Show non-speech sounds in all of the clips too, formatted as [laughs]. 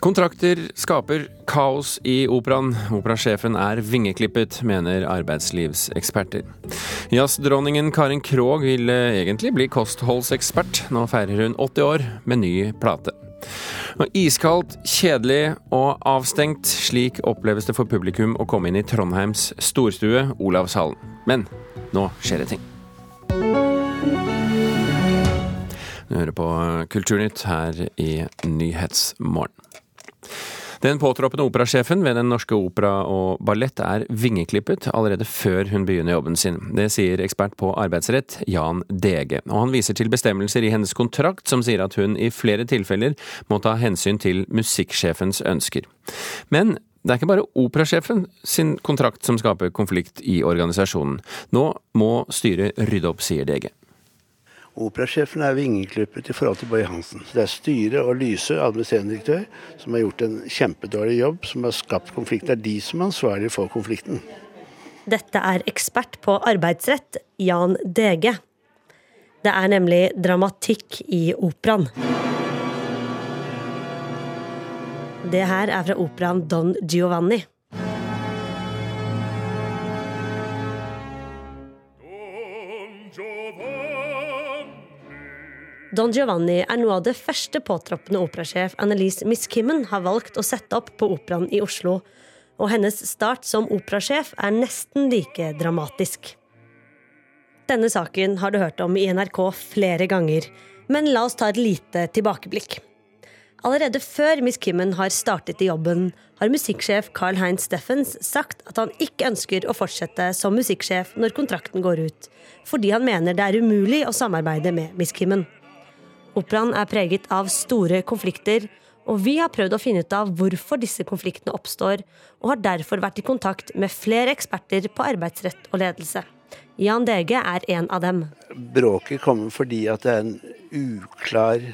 Kontrakter skaper kaos i operaen. Operasjefen er vingeklippet, mener arbeidslivseksperter. Jazzdronningen Karin Krogh vil egentlig bli kostholdsekspert. Nå feirer hun 80 år med ny plate. Og iskaldt, kjedelig og avstengt. Slik oppleves det for publikum å komme inn i Trondheims storstue, Olavshallen. Men nå skjer det ting. Du hører på Kulturnytt her i Nyhetsmorgen. Den påtroppende operasjefen ved Den norske opera og ballett er vingeklippet allerede før hun begynner jobben sin. Det sier ekspert på arbeidsrett Jan Dege, og han viser til bestemmelser i hennes kontrakt som sier at hun i flere tilfeller må ta hensyn til musikksjefens ønsker. Men det er ikke bare operasjefen sin kontrakt som skaper konflikt i organisasjonen. Nå må styret rydde opp, sier Dege. Operasjefen er vingeklippet i forhold til Boje Hansen. Det er styret og Lyse, administrerende direktør, som har gjort en kjempedårlig jobb, som har skapt konflikt. Det er de som er ansvarlige for konflikten. Dette er ekspert på arbeidsrett, Jan Dege. Det er nemlig dramatikk i operaen. Det her er fra operaen Don Giovanni. Don Giovanni er noe av det første påtroppende operasjef Annelise Miskimmen har valgt å sette opp på Operaen i Oslo, og hennes start som operasjef er nesten like dramatisk. Denne saken har du hørt om i NRK flere ganger, men la oss ta et lite tilbakeblikk. Allerede før Miss Kimmen har startet i jobben, har musikksjef Carl Heinz Steffens sagt at han ikke ønsker å fortsette som musikksjef når kontrakten går ut, fordi han mener det er umulig å samarbeide med Miss Kimmen. Operaen er preget av store konflikter, og vi har prøvd å finne ut av hvorfor disse konfliktene oppstår, og har derfor vært i kontakt med flere eksperter på arbeidsrett og ledelse. Jan Dege er en av dem. Bråket kommer fordi at det er en uklar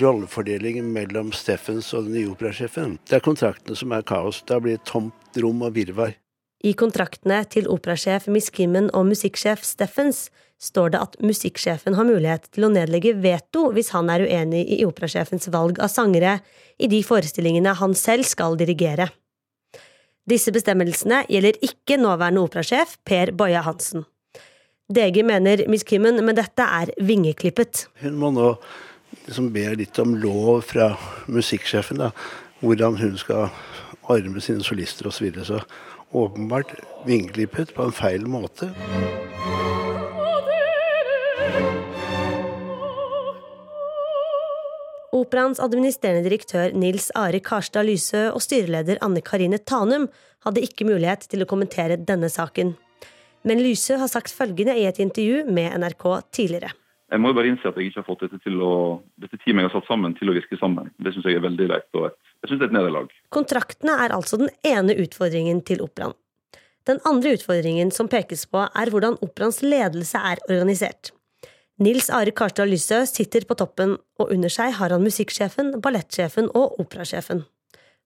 rollefordeling mellom Steffens og den nye operasjefen. Det er kontraktene som er kaos. Da blir det tomt rom og virvar. I kontraktene til operasjef Miss Kimmen og musikksjef Steffens står det at musikksjefen har mulighet til å nedlegge veto hvis han er uenig i operasjefens valg av sangere i de forestillingene han selv skal dirigere. Disse bestemmelsene gjelder ikke nåværende operasjef Per Boje Hansen. DG mener Miss Kimmen, men dette er vingeklippet. Hun må nå liksom be litt om lov fra musikksjefen, da, hvordan hun skal arme sine solister osv. Så, videre. så åpenbart vingeklippet på en feil måte. Operaens administrerende direktør Nils Are Karstad Lysø og styreleder Anne Karine Tanum hadde ikke mulighet til å kommentere denne saken. Men Lysø har sagt følgende i et intervju med NRK tidligere. Jeg må jo bare innse at jeg ikke har fått dette, til å, dette teamet jeg har satt sammen, til å virke sammen. Det syns jeg er veldig leit, og jeg syns det er et nederlag. Kontraktene er altså den ene utfordringen til operaen. Den andre utfordringen som pekes på, er hvordan operaens ledelse er organisert. Nils Are Karstad Lysø sitter på toppen, og under seg har han musikksjefen, ballettsjefen og operasjefen.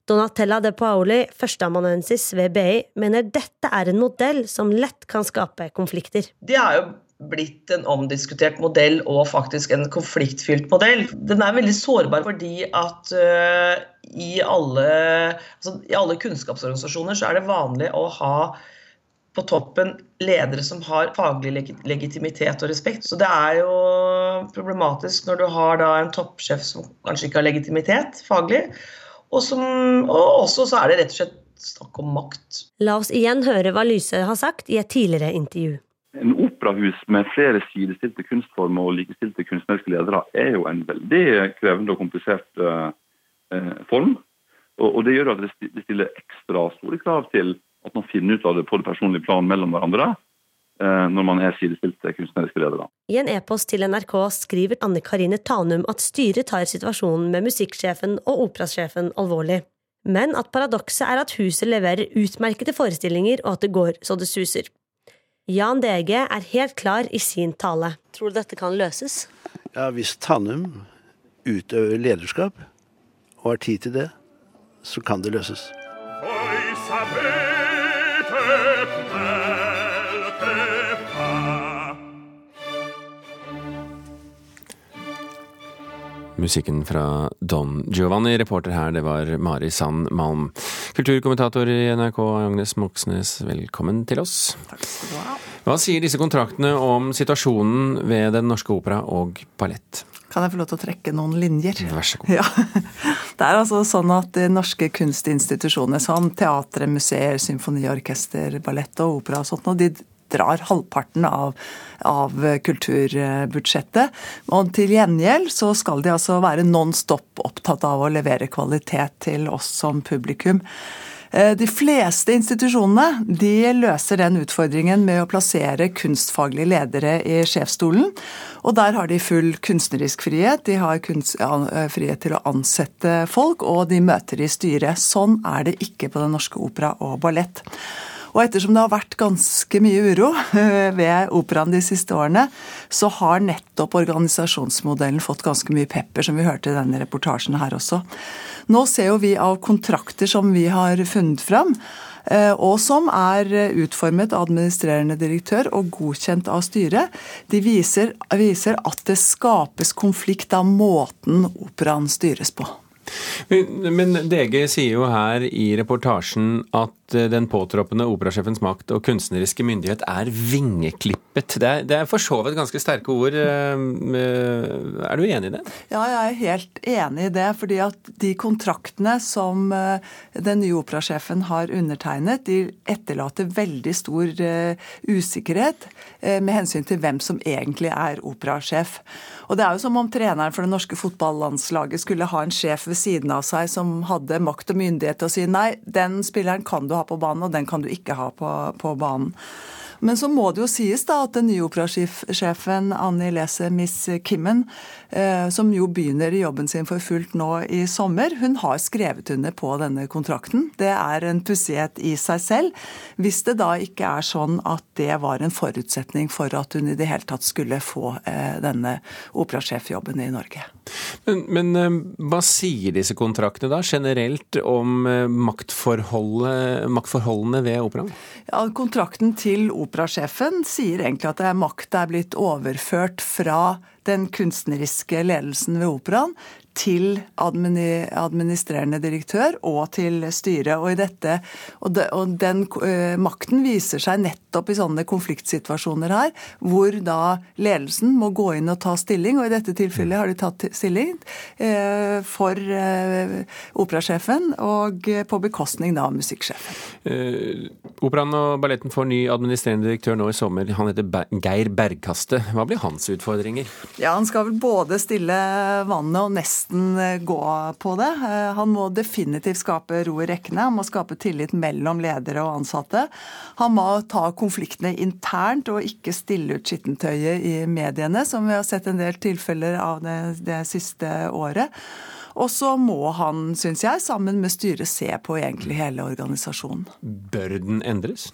Donatella de Paoli, førsteamanuensis ved BI, mener dette er en modell som lett kan skape konflikter. Det er jo blitt en omdiskutert modell og faktisk en konfliktfylt modell. Den er veldig sårbar fordi at uh, i, alle, altså, i alle kunnskapsorganisasjoner så er det vanlig å ha på toppen ledere som har faglig legitimitet og respekt. Så det er jo problematisk når du har da en toppsjef som kanskje ikke har legitimitet faglig, og, som, og også så er det rett og slett snakk om makt. La oss igjen høre hva Lyse har sagt i et tidligere intervju. En operahus med flere sidestilte kunstformer og likestilte kunstneriske ledere er jo en veldig krevende og komplisert uh, form. Og, og, det gjør at det stiller ekstra store krav til at man finner ut av det på det personlige plan mellom hverandre eh, når man er sidestilte kunstneriske ledere. I en e-post til NRK skriver Anne Karine Tanum at styret tar situasjonen med musikksjefen og operasjefen alvorlig, men at paradokset er at huset leverer utmerkede forestillinger og at det går så det suser. Jan DG er helt klar i sin tale. Tror du dette kan løses? Ja, Hvis Tanum utøver lederskap og har tid til det, så kan det løses. Musikken fra Don Giovanni. Reporter her, det var Mari Sand Malm. Kulturkommentator i NRK, Agnes Moxnes, velkommen til oss. Takk skal du ha. Hva sier disse kontraktene om situasjonen ved Den Norske Opera og Ballett? Kan jeg få lov til å trekke noen linjer? Vær så god. Ja. Det er altså sånn at de norske kunstinstitusjonene som teatre, museer, symfoniorkester, ballett og opera og sånt, og de drar halvparten av, av kulturbudsjettet. Og til gjengjeld så skal de altså være non stop opptatt av å levere kvalitet til oss som publikum. Eh, de fleste institusjonene de løser den utfordringen med å plassere kunstfaglige ledere i sjefsstolen. Og der har de full kunstnerisk frihet. De har kunst, ja, frihet til å ansette folk, og de møter i styret. Sånn er det ikke på Den Norske Opera og Ballett. Og ettersom det har vært ganske mye uro ved operaen de siste årene, så har nettopp organisasjonsmodellen fått ganske mye pepper, som vi hørte i denne reportasjen her også. Nå ser jo vi av kontrakter som vi har funnet fram, og som er utformet av administrerende direktør og godkjent av styret, de viser, viser at det skapes konflikt av måten operaen styres på. Men, men DG sier jo her i reportasjen at den påtroppende operasjefens makt og kunstneriske myndighet er vingeklippet. Det er, det er for så vidt ganske sterke ord. Er du enig i det? Ja, jeg er helt enig i det. fordi at de kontraktene som den nye operasjefen har undertegnet, de etterlater veldig stor usikkerhet med hensyn til hvem som egentlig er operasjef. Og det er jo som om treneren for det norske fotballandslaget skulle ha en sjef ved siden av seg som hadde makt og myndighet til å si nei, den spilleren kan du ha på banen, og den kan du ikke ha på, på banen. Men så må det jo sies da at den nye operasjefen Annie Lese Miss Kimmen, som jo begynner i jobben sin for fullt nå i sommer, hun har skrevet under på denne kontrakten. Det er en pussighet i seg selv. Hvis det da ikke er sånn at det var en forutsetning for at hun i det hele tatt skulle få eh, denne operasjefjobben i Norge. Men, men, hva sier disse kontraktene da, generelt om maktforholdene ved operaen? Ja, Kontrakten til operasjefen sier egentlig at makt er blitt overført fra den kunstneriske ledelsen ved operaen til administrerende direktør og til styret. Og, dette, og, de, og den uh, makten viser seg nettopp i sånne konfliktsituasjoner her, hvor da ledelsen må gå inn og ta stilling, og i dette tilfellet har de tatt stilling uh, for uh, operasjefen, og på bekostning da av musikksjefen. Operaen og balletten får ny administrerende direktør nå i sommer. Han heter Geir Bergkaste. Hva blir hans utfordringer? Ja, Han skal vel både stille vannet og nesten gå på det. Han må definitivt skape ro i rekkene. Han må skape tillit mellom ledere og ansatte. Han må ta konfliktene internt og ikke stille ut skittentøyet i mediene, som vi har sett en del tilfeller av det, det siste året. Og så må han, syns jeg, sammen med styret se på egentlig hele organisasjonen. Bør den endres?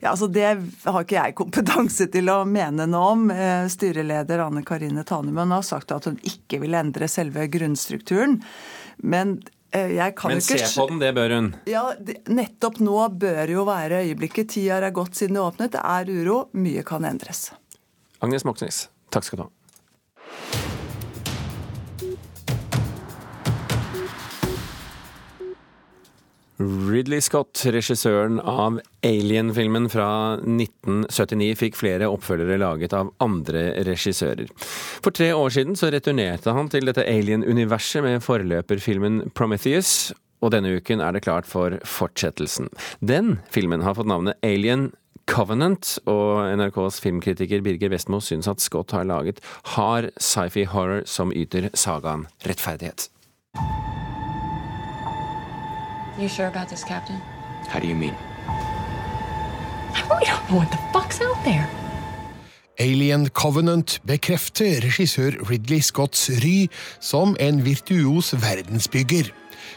Ja, altså Det har ikke jeg kompetanse til å mene noe om. Styreleder Anne Karine Tanemann har sagt at hun ikke vil endre selve grunnstrukturen. Men jeg kan Men ikke... se på den, det bør hun? Ja, Nettopp nå bør jo være øyeblikket. Tida er gått siden det åpnet. Det er uro. Mye kan endres. Agnes Moxnes, takk skal du ha. Ridley Scott, regissøren av Alien-filmen fra 1979, fikk flere oppfølgere laget av andre regissører. For tre år siden så returnerte han til dette Alien-universet med forløperfilmen Prometheus, og denne uken er det klart for fortsettelsen. Den filmen har fått navnet Alien Covenant, og NRKs filmkritiker Birger Vestmo syns at Scott har laget hard sci-fi horror som yter sagaen rettferdighet. You sure about this, Captain? How do you mean? We don't know what the fuck's out there. Alien Covenant bekrefter regissør Ridley Scotts ry som en virtuos verdensbygger.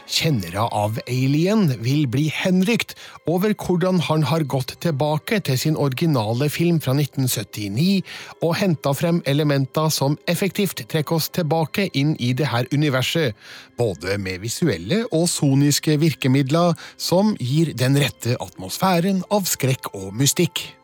Kjennere av Alien vil bli henrykt over hvordan han har gått tilbake til sin originale film fra 1979 og henta frem elementer som effektivt trekker oss tilbake inn i det her universet, både med visuelle og soniske virkemidler som gir den rette atmosfæren av skrekk og mystikk.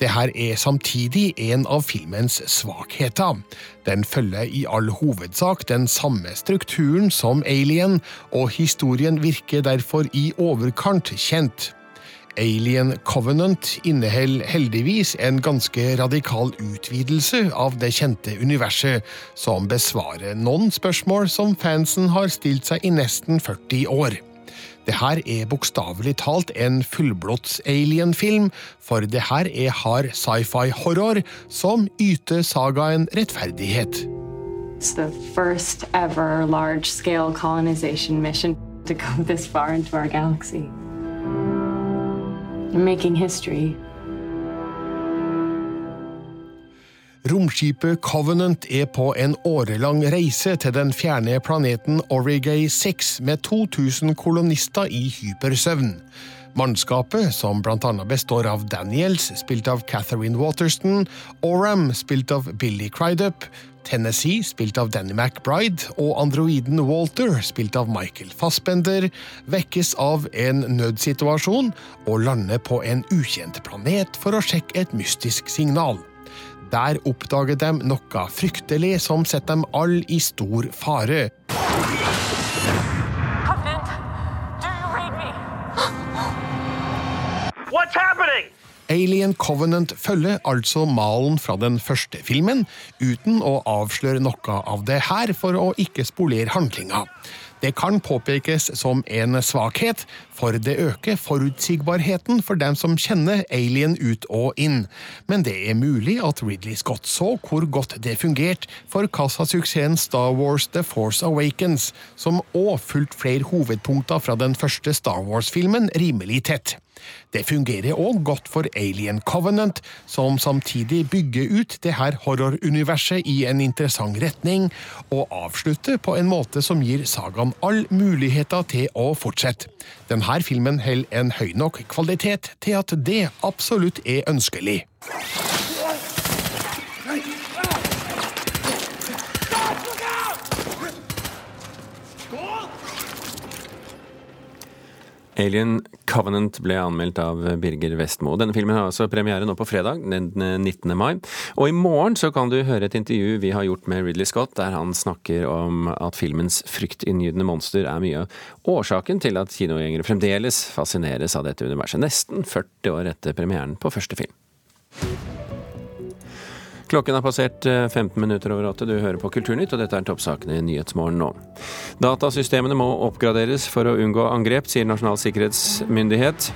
Det her er samtidig en av filmens svakheter. Den følger i all hovedsak den samme strukturen som Alien, og historien virker derfor i overkant kjent. Alien Covenant inneholder heldigvis en ganske radikal utvidelse av det kjente universet, som besvarer noen spørsmål som fansen har stilt seg i nesten 40 år. Det her er bokstavelig talt en fullblåts-alien-film, for det her er hard sci-fi horror som yter sagaen rettferdighet. It's the first ever large scale colonization mission to go this far into our galaxy. You're making history. Romskipet Covenant er på en årelang reise til den fjerne planeten Origay 6 med 2000 kolonister i hypersøvn. Mannskapet, som bl.a. består av Daniels, spilt av Catherine Waterston, Oram, spilt av Billy Crydup, Tennessee, spilt av Danny McBride, og androiden Walter, spilt av Michael Fassbender, vekkes av en nødsituasjon og lander på en ukjent planet for å sjekke et mystisk signal. Der oppdager de noe fryktelig som setter dem alle i stor fare. Alien Covenant følger altså malen fra den første filmen, uten å avsløre noe av det her for å ikke spolere handlinga. Det kan påpekes som en svakhet, for det øker forutsigbarheten for dem som kjenner Alien ut og inn. Men det er mulig at Ridley Scott så hvor godt det fungerte for kassasuksessen Star Wars The Force Awakens, som òg fulgte flere hovedpunkter fra den første Star Wars-filmen rimelig tett. Det fungerer òg godt for Alien Covenant, som samtidig bygger ut det her horroruniverset i en interessant retning, og avslutter på en måte som gir sagaen all muligheter til å fortsette. Denne filmen holder en høy nok kvalitet til at det absolutt er ønskelig. Alien Covenant ble anmeldt av Birger Vestmo. Denne filmen har altså premiere nå på fredag, den 19. mai. Og i morgen så kan du høre et intervju vi har gjort med Ridley Scott, der han snakker om at filmens fryktinngytende monster er mye av årsaken til at kinogjengere fremdeles fascineres av dette universet, nesten 40 år etter premieren på første film. Klokken er passert 15 eh, minutter over åtte. Du hører på Kulturnytt, og dette er toppsakene i Nyhetsmorgen nå. Datasystemene må oppgraderes for å unngå angrep, sier Nasjonal sikkerhetsmyndighet.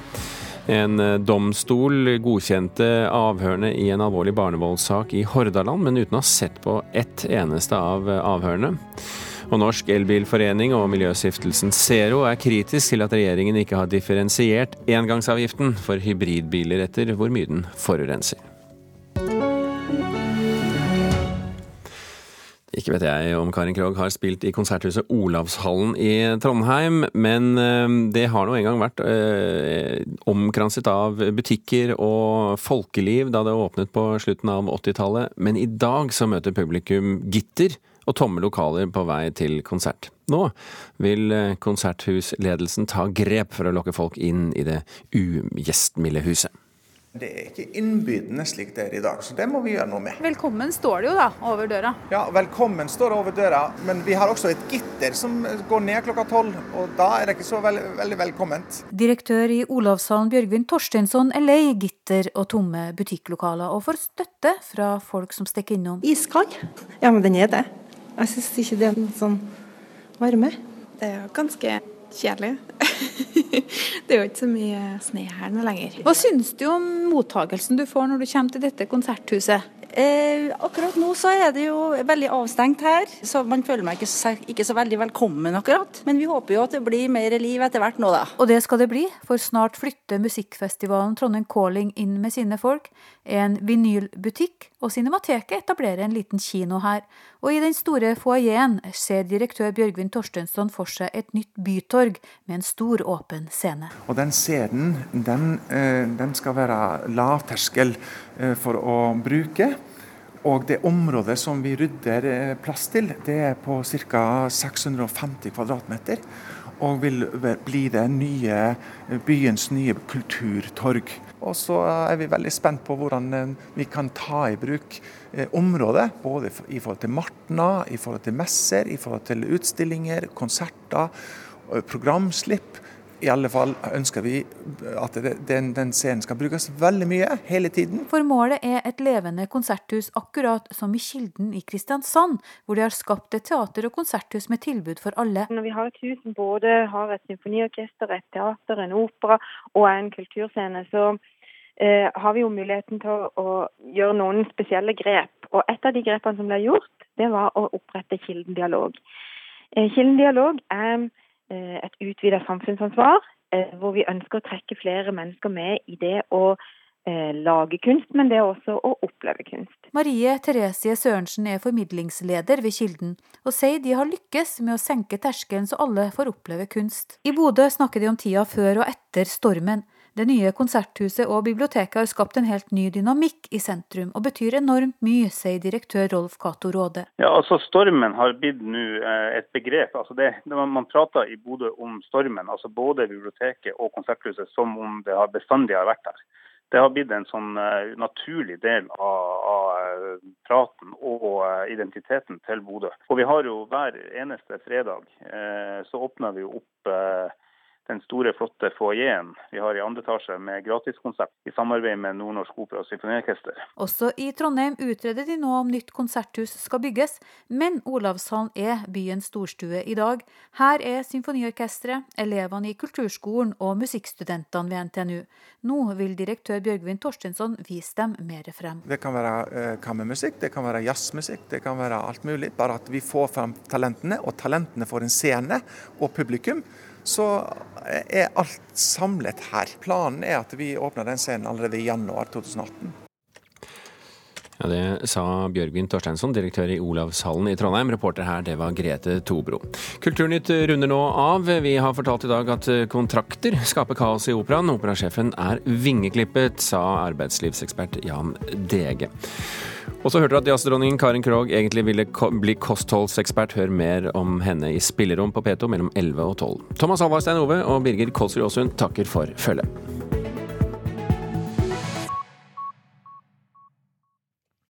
En eh, domstol godkjente avhørene i en alvorlig barnevoldssak i Hordaland, men uten å ha sett på ett eneste av eh, avhørene. Og Norsk Elbilforening og miljøstiftelsen Zero er kritisk til at regjeringen ikke har differensiert engangsavgiften for hybridbiler etter hvor mye den forurenser. Ikke vet jeg om Karin Krogh har spilt i konserthuset Olavshallen i Trondheim, men eh, det har nå engang vært eh, omkranset av butikker og folkeliv da det åpnet på slutten av 80-tallet. Men i dag så møter publikum gitter og tomme lokaler på vei til konsert. Nå vil eh, konserthusledelsen ta grep for å lokke folk inn i det ugjestmilde huset. Det er ikke innbydende slik det er i dag, så det må vi gjøre noe med. Velkommen står det jo da, over døra. Ja, velkommen står det over døra, men vi har også et gitter som går ned klokka tolv, og da er det ikke så veldig, veldig velkomment. Direktør i Olavshallen Bjørgvin Torsteinsson er lei gitter og tomme butikklokaler, og får støtte fra folk som stikker innom. Iskald? Ja, men den er det. Jeg syns ikke det er sånn varme. Det er ganske kjedelig. [laughs] det er jo ikke så mye snø her nå lenger. Hva syns du om mottagelsen du får når du kommer til dette konserthuset? Eh, akkurat nå så er det jo veldig avstengt her, så man føler meg ikke så, ikke så, veldig velkommen akkurat. Men vi håper jo at det blir mer liv etter hvert nå, da. Og det skal det bli, for snart flytter musikkfestivalen Trondheim Calling inn med sine folk. En vinylbutikk og Cinemateket etablerer en liten kino her. Og i den store foajeen ser direktør Bjørgvin Torstensson for seg et nytt bytorg med en stor, åpen scene. Og den scenen, den, eh, den skal være lavterskel Eh, for å bruke. Og det området som vi rydder eh, plass til, det er på ca. 650 kvadratmeter. og vil bli det nye, byens nye kulturtorg. Og så er vi veldig spent på hvordan eh, vi kan ta i bruk eh, området. Både i forhold til Martna, i forhold til messer, i forhold til utstillinger, konserter, programslipp. I alle fall ønsker vi at den, den, scenen skal brukes veldig mye, hele tiden. For målet er et levende konserthus, akkurat som i Kilden i Kristiansand, hvor de har skapt et teater og konserthus med tilbud for alle. Når vi har et hus som både har et symfoniorkester, et teater, en opera og en kulturscene, så eh, har vi jo muligheten til å, gjøre noen spesielle grep. Og et av de grepene som ble gjort, det var å opprette Kilden dialog. Eh, Kilden dialog er et utvidet samfunnsansvar, eh, hvor vi ønsker å trekke flere mennesker med i det å eh, lage kunst, men det er også å oppleve kunst. Marie Theresie Sørensen er formidlingsleder ved Kilden, og sier de har lykkes med å senke terskelen så alle får oppleve kunst. I Bodø snakker de om tida før og etter stormen. Det nye konserthuset og biblioteket har skapt en helt ny dynamikk i sentrum, og betyr enormt mye, sier direktør Rolf Cato Råde. Ja, altså Stormen har blitt nå eh, et begrep. Altså det, man prater i Bodø om stormen, altså både biblioteket og konserthuset, som om det har bestandig har vært der. Det har blitt en sånn uh, naturlig del av, av uh, praten og identiteten til Bodø. Og vi har jo hver eneste fredag så åpner vi opp den store, flotte foajeen vi har i andre etasje med gratiskonsert i samarbeid med Nordnorsk Opera og Symfoniorkester. Også i Trondheim utreder de nå om nytt konserthus skal bygges, men Olavshallen er byens storstue i dag. Her er symfoniorkesteret, elevene i kulturskolen og musikkstudentene ved NTNU. Nå vil direktør Bjørgvin Torstensson vise dem mer frem. Det kan være uh, kammermusikk, det kan være jazzmusikk, det kan være alt mulig. Bare at vi får frem talentene, og talentene får en scene og publikum så er alt samlet her. Planen er at vi åpner den scenen allerede i januar 2018. Ja, Det sa Bjørgvin Torsteinsson, direktør i Olavshallen i Trondheim. Reporter her, det var Grete Tobro. Kulturnytt runder nå av. Vi har fortalt i dag at kontrakter skaper kaos i operaen. Operasjefen er vingeklippet, sa arbeidslivsekspert Jan Dege. Og så hørte du at jazzdronningen Karin Krogh egentlig ville bli kostholdsekspert. Hør mer om henne i Spillerom på P2 mellom 11 og 12. Thomas Alvarstein Ove og Birger Kolsrud Aasund takker for følget.